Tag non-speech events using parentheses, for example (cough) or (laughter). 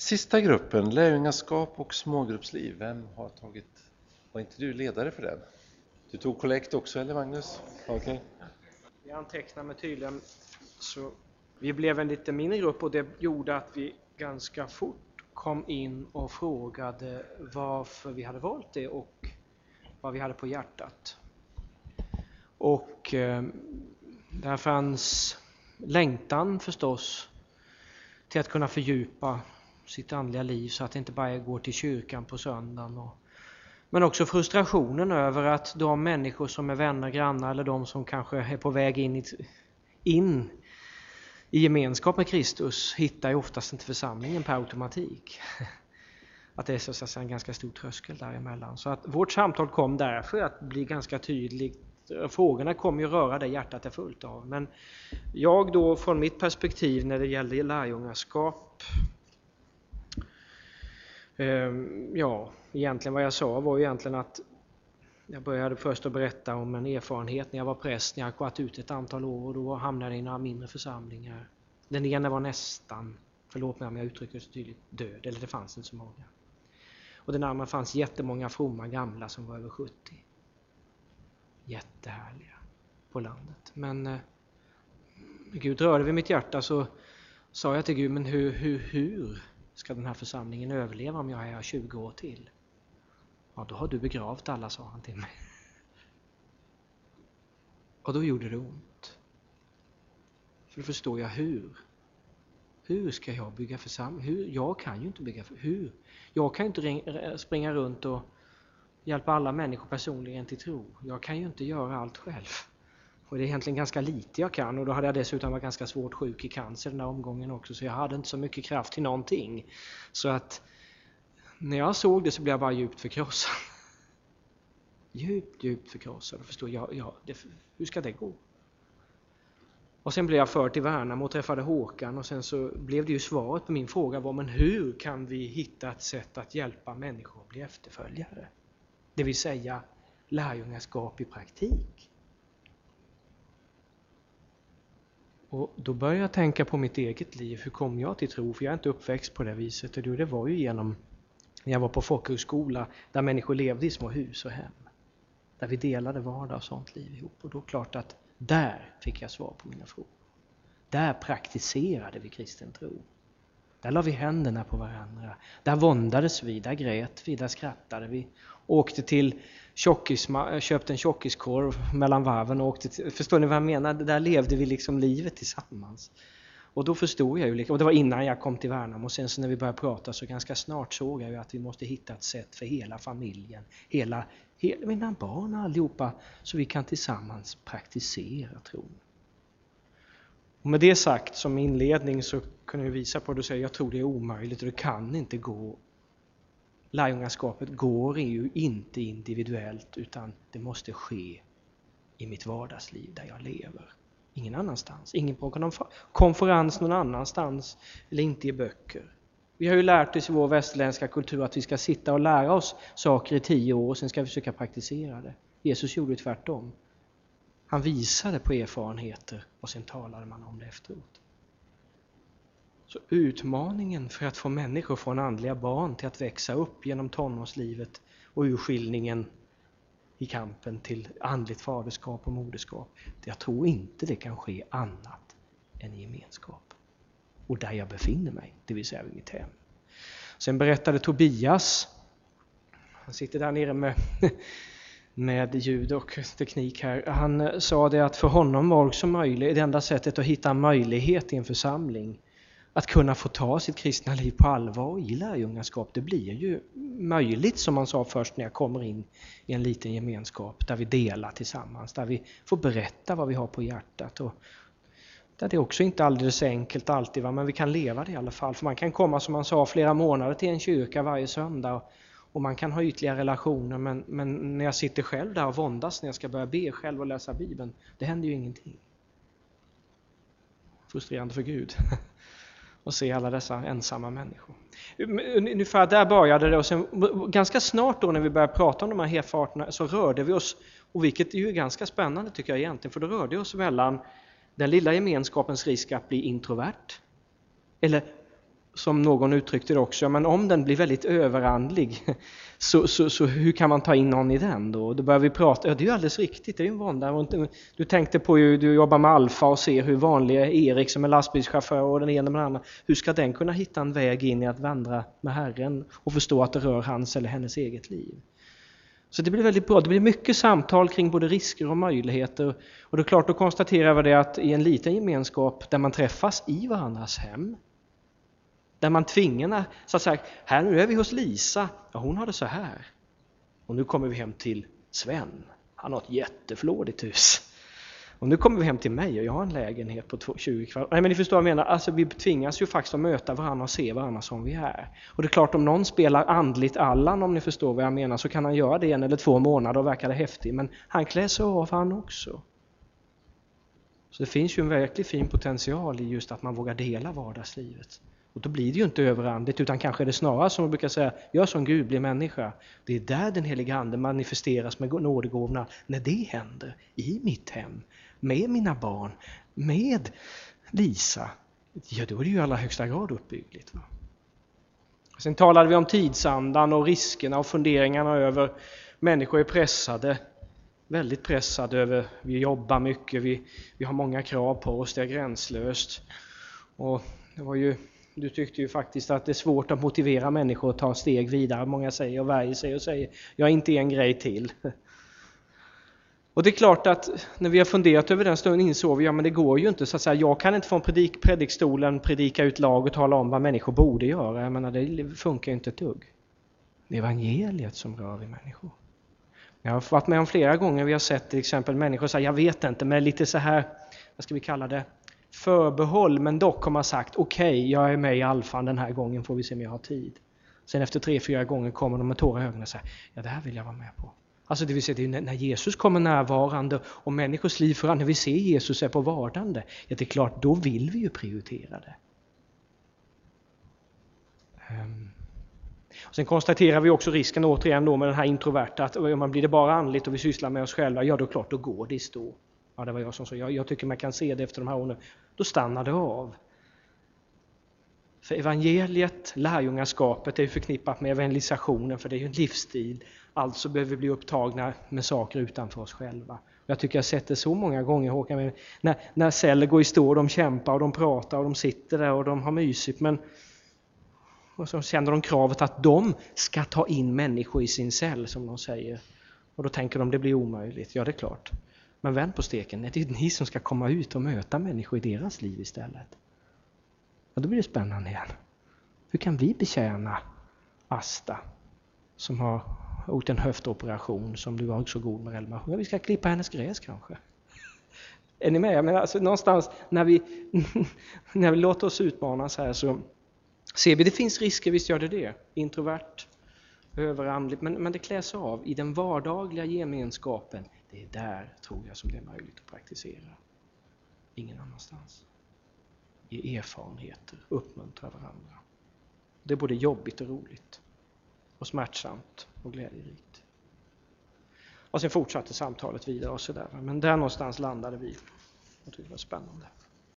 Sista gruppen, lärjungaskap och smågruppsliv. Vem har tagit, var inte du ledare för den? Du tog kollekt också eller Magnus? Okay. Jag antecknar mig tydligen så vi blev en lite mindre grupp och det gjorde att vi ganska fort kom in och frågade varför vi hade valt det och vad vi hade på hjärtat. Och eh, där fanns längtan förstås till att kunna fördjupa sitt andliga liv så att det inte bara går till kyrkan på söndagen. Och, men också frustrationen över att de människor som är vänner, grannar eller de som kanske är på väg in i, in i gemenskap med Kristus hittar ju oftast inte församlingen per automatik. Att det är så att säga, en ganska stor tröskel däremellan. Så att vårt samtal kom därför att bli ganska tydligt. Frågorna kommer ju röra det hjärtat är fullt av. Men jag då från mitt perspektiv när det gäller lärjungaskap Ehm, ja, egentligen vad jag sa var egentligen att jag började först att berätta om en erfarenhet när jag var präst, när jag varit ute ett antal år och då hamnade jag i några mindre församlingar. Den ena var nästan, förlåt mig om jag uttrycker det så tydligt, död, eller det fanns inte så många. Och den andra fanns jättemånga fromma gamla som var över 70. Jättehärliga på landet. Men eh, Gud rörde vid mitt hjärta så sa jag till Gud, men hur, hur, hur ska den här församlingen överleva om jag är här 20 år till? Ja, då har du begravt alla, sa han till mig. Och då gjorde det ont. För då förstår jag hur. Hur ska jag bygga församling? Jag kan ju inte bygga Hur? Jag kan ju inte springa runt och hjälpa alla människor personligen till tro. Jag kan ju inte göra allt själv. Och det är egentligen ganska lite jag kan och då hade jag dessutom varit ganska svårt sjuk i cancer den där omgången också så jag hade inte så mycket kraft till någonting. Så att när jag såg det så blev jag bara djupt förkrossad. (laughs) Djupt, djupt förkrossad och förstod, jag, ja, det, hur ska det gå? Och sen blev jag förd till Värnamo och träffade Håkan och sen så blev det ju svaret på min fråga var men hur kan vi hitta ett sätt att hjälpa människor att bli efterföljare? Det vill säga lärjungaskap i praktik. Och då började jag tänka på mitt eget liv. Hur kom jag till tro? För jag är inte uppväxt på det viset. Och det var ju genom när jag var på folkhögskola där människor levde i små hus och hem. Där vi delade vardag och sånt liv ihop. Och då klart att där fick jag svar på mina frågor. Där praktiserade vi kristen tro. Där la vi händerna på varandra. Där våndades vi, där grät vi, där skrattade vi. Åkte till tjockis, köpte en tjockiskorv mellan varven och åkte till, Förstår ni vad jag menar? Där levde vi liksom livet tillsammans. Och då förstod jag ju, liksom- och det var innan jag kom till Värnamo, och sen så när vi började prata så ganska snart såg jag ju att vi måste hitta ett sätt för hela familjen, hela, hela mina barn allihopa, så vi kan tillsammans praktisera tron. Och med det sagt som inledning så kunde visa på det och säga jag tror det är omöjligt och det kan inte gå. Lärjungaskapet går ju inte individuellt utan det måste ske i mitt vardagsliv där jag lever. Ingen annanstans. Ingen på konferens någon annanstans eller inte i böcker. Vi har ju lärt oss i vår västerländska kultur att vi ska sitta och lära oss saker i tio år och sen ska vi försöka praktisera det. Jesus gjorde tvärtom. Han visade på erfarenheter och sen talade man om det efteråt. Så utmaningen för att få människor från andliga barn till att växa upp genom tonårslivet och urskiljningen i kampen till andligt faderskap och moderskap. Jag tror inte det kan ske annat än i gemenskap. Och där jag befinner mig, det vill säga vid mitt hem. Sen berättade Tobias, han sitter där nere med, (laughs) med ljud och teknik här, han sa det att för honom var också möjligt, det enda sättet att hitta möjlighet i en församling att kunna få ta sitt kristna liv på allvar i lärjungaskap, det blir ju möjligt som man sa först när jag kommer in i en liten gemenskap där vi delar tillsammans, där vi får berätta vad vi har på hjärtat. Och där det också inte alldeles enkelt alltid, va? men vi kan leva det i alla fall. För man kan komma, som man sa, flera månader till en kyrka varje söndag och man kan ha ytliga relationer men, men när jag sitter själv där och våndas när jag ska börja be själv och läsa Bibeln, det händer ju ingenting. Frustrerande för Gud. (laughs) och se alla dessa ensamma människor. Eh, ungefär där började det och sen, ganska snart då när vi började prata om de här hefarterna så rörde vi oss, och vilket är ju ganska spännande tycker jag egentligen, för då rörde vi oss mellan den lilla gemenskapens risk att bli introvert eller som någon uttryckte det också, men om den blir väldigt överandlig, (laughs) så, så, så hur kan man ta in någon i den då? Då börjar vi prata, ja det är ju alldeles riktigt, det är ju en vånda. Du tänkte på hur du jobbar med Alfa och ser hur vanliga Erik som är lastbilschaufför och den ena med den andra, hur ska den kunna hitta en väg in i att vandra med Herren och förstå att det rör hans eller hennes eget liv? Så det blir väldigt bra. Det blir mycket samtal kring både risker och möjligheter. Och det är klart, då konstaterar vi det att i en liten gemenskap där man träffas i varandras hem, där man tvingar, så att säga, här nu är vi hos Lisa, ja, hon har det så här. Och nu kommer vi hem till Sven, han har ett jätteflådigt hus. Och nu kommer vi hem till mig och jag har en lägenhet på 20 kvadrat. Nej men ni förstår vad jag menar, alltså vi tvingas ju faktiskt att möta varandra och se varandra som vi är. Och det är klart om någon spelar andligt Allan om ni förstår vad jag menar så kan han göra det en eller två månader och verka det häftigt men han klär sig av han också. Så det finns ju en verkligt fin potential i just att man vågar dela vardagslivet. Och då blir det ju inte överandligt utan kanske är det snarare som man brukar säga, gör som Gud, bli människa. Det är där den heliga Ande manifesteras med nådegåvorna, när det händer i mitt hem, med mina barn, med Lisa. Ja, då är det ju i allra högsta grad uppbyggligt. Va? Sen talade vi om tidsandan och riskerna och funderingarna över människor är pressade, väldigt pressade över, vi jobbar mycket, vi, vi har många krav på oss, det är gränslöst. Och det var ju du tyckte ju faktiskt att det är svårt att motivera människor att ta steg vidare. Många säger och värjer sig och säger jag är inte en grej till. (laughs) Och det är klart att när vi har funderat över den stunden insåg vi ja men det går ju inte så att säga. Jag kan inte från predik, predikstolen predika ut lag och tala om vad människor borde göra. Jag menar det funkar ju inte ett dugg. Det är evangeliet som rör vid människor. Jag har varit med om flera gånger vi har sett till exempel människor säga jag vet inte men lite så här, vad ska vi kalla det, förbehåll men dock har man sagt okej, okay, jag är med i alfan den här gången får vi se om jag har tid. Sen efter tre, fyra gånger kommer de med tårar i ögonen och säger ja det här vill jag vara med på. Alltså det vill säga det är när Jesus kommer närvarande och människors liv förändras, när vi ser Jesus är på vardande, ja det är klart då vill vi ju prioritera det. Um. Sen konstaterar vi också risken återigen då med den här introverta, att om man blir det bara andligt och vi sysslar med oss själva, ja då klart, då går det i stå. Ja, det var jag som sa, jag, jag tycker man kan se det efter de här åren. Då stannar det av. För evangeliet, lärjungaskapet, är förknippat med evangelisationen, för det är ju en livsstil. Alltså behöver vi bli upptagna med saker utanför oss själva. Jag tycker jag sett det så många gånger Håkan, när, när celler går i stå, de kämpar och de pratar och de sitter där och de har mysigt men och så känner de kravet att de ska ta in människor i sin cell som de säger. Och då tänker de det blir omöjligt. Ja, det är klart. Men vänd på steken, det är ni som ska komma ut och möta människor i deras liv istället. Ja, då blir det spännande igen. Hur kan vi betjäna Asta som har gjort en höftoperation som du var så god med Elma? Ja, vi ska klippa hennes gräs kanske. (laughs) Är ni med? Jag menar, alltså, någonstans när vi, (laughs) när vi låter oss utmanas här så ser vi det finns risker, visst gör det det. Introvert, överandligt, men, men det kläs av i den vardagliga gemenskapen det är där, tror jag, som det är möjligt att praktisera. Ingen annanstans. Ge erfarenheter, uppmuntra varandra. Det är både jobbigt och roligt. Och smärtsamt och glädjerikt. Och sen fortsatte samtalet vidare och sådär. Men där någonstans landade vi. Jag tyckte det var spännande.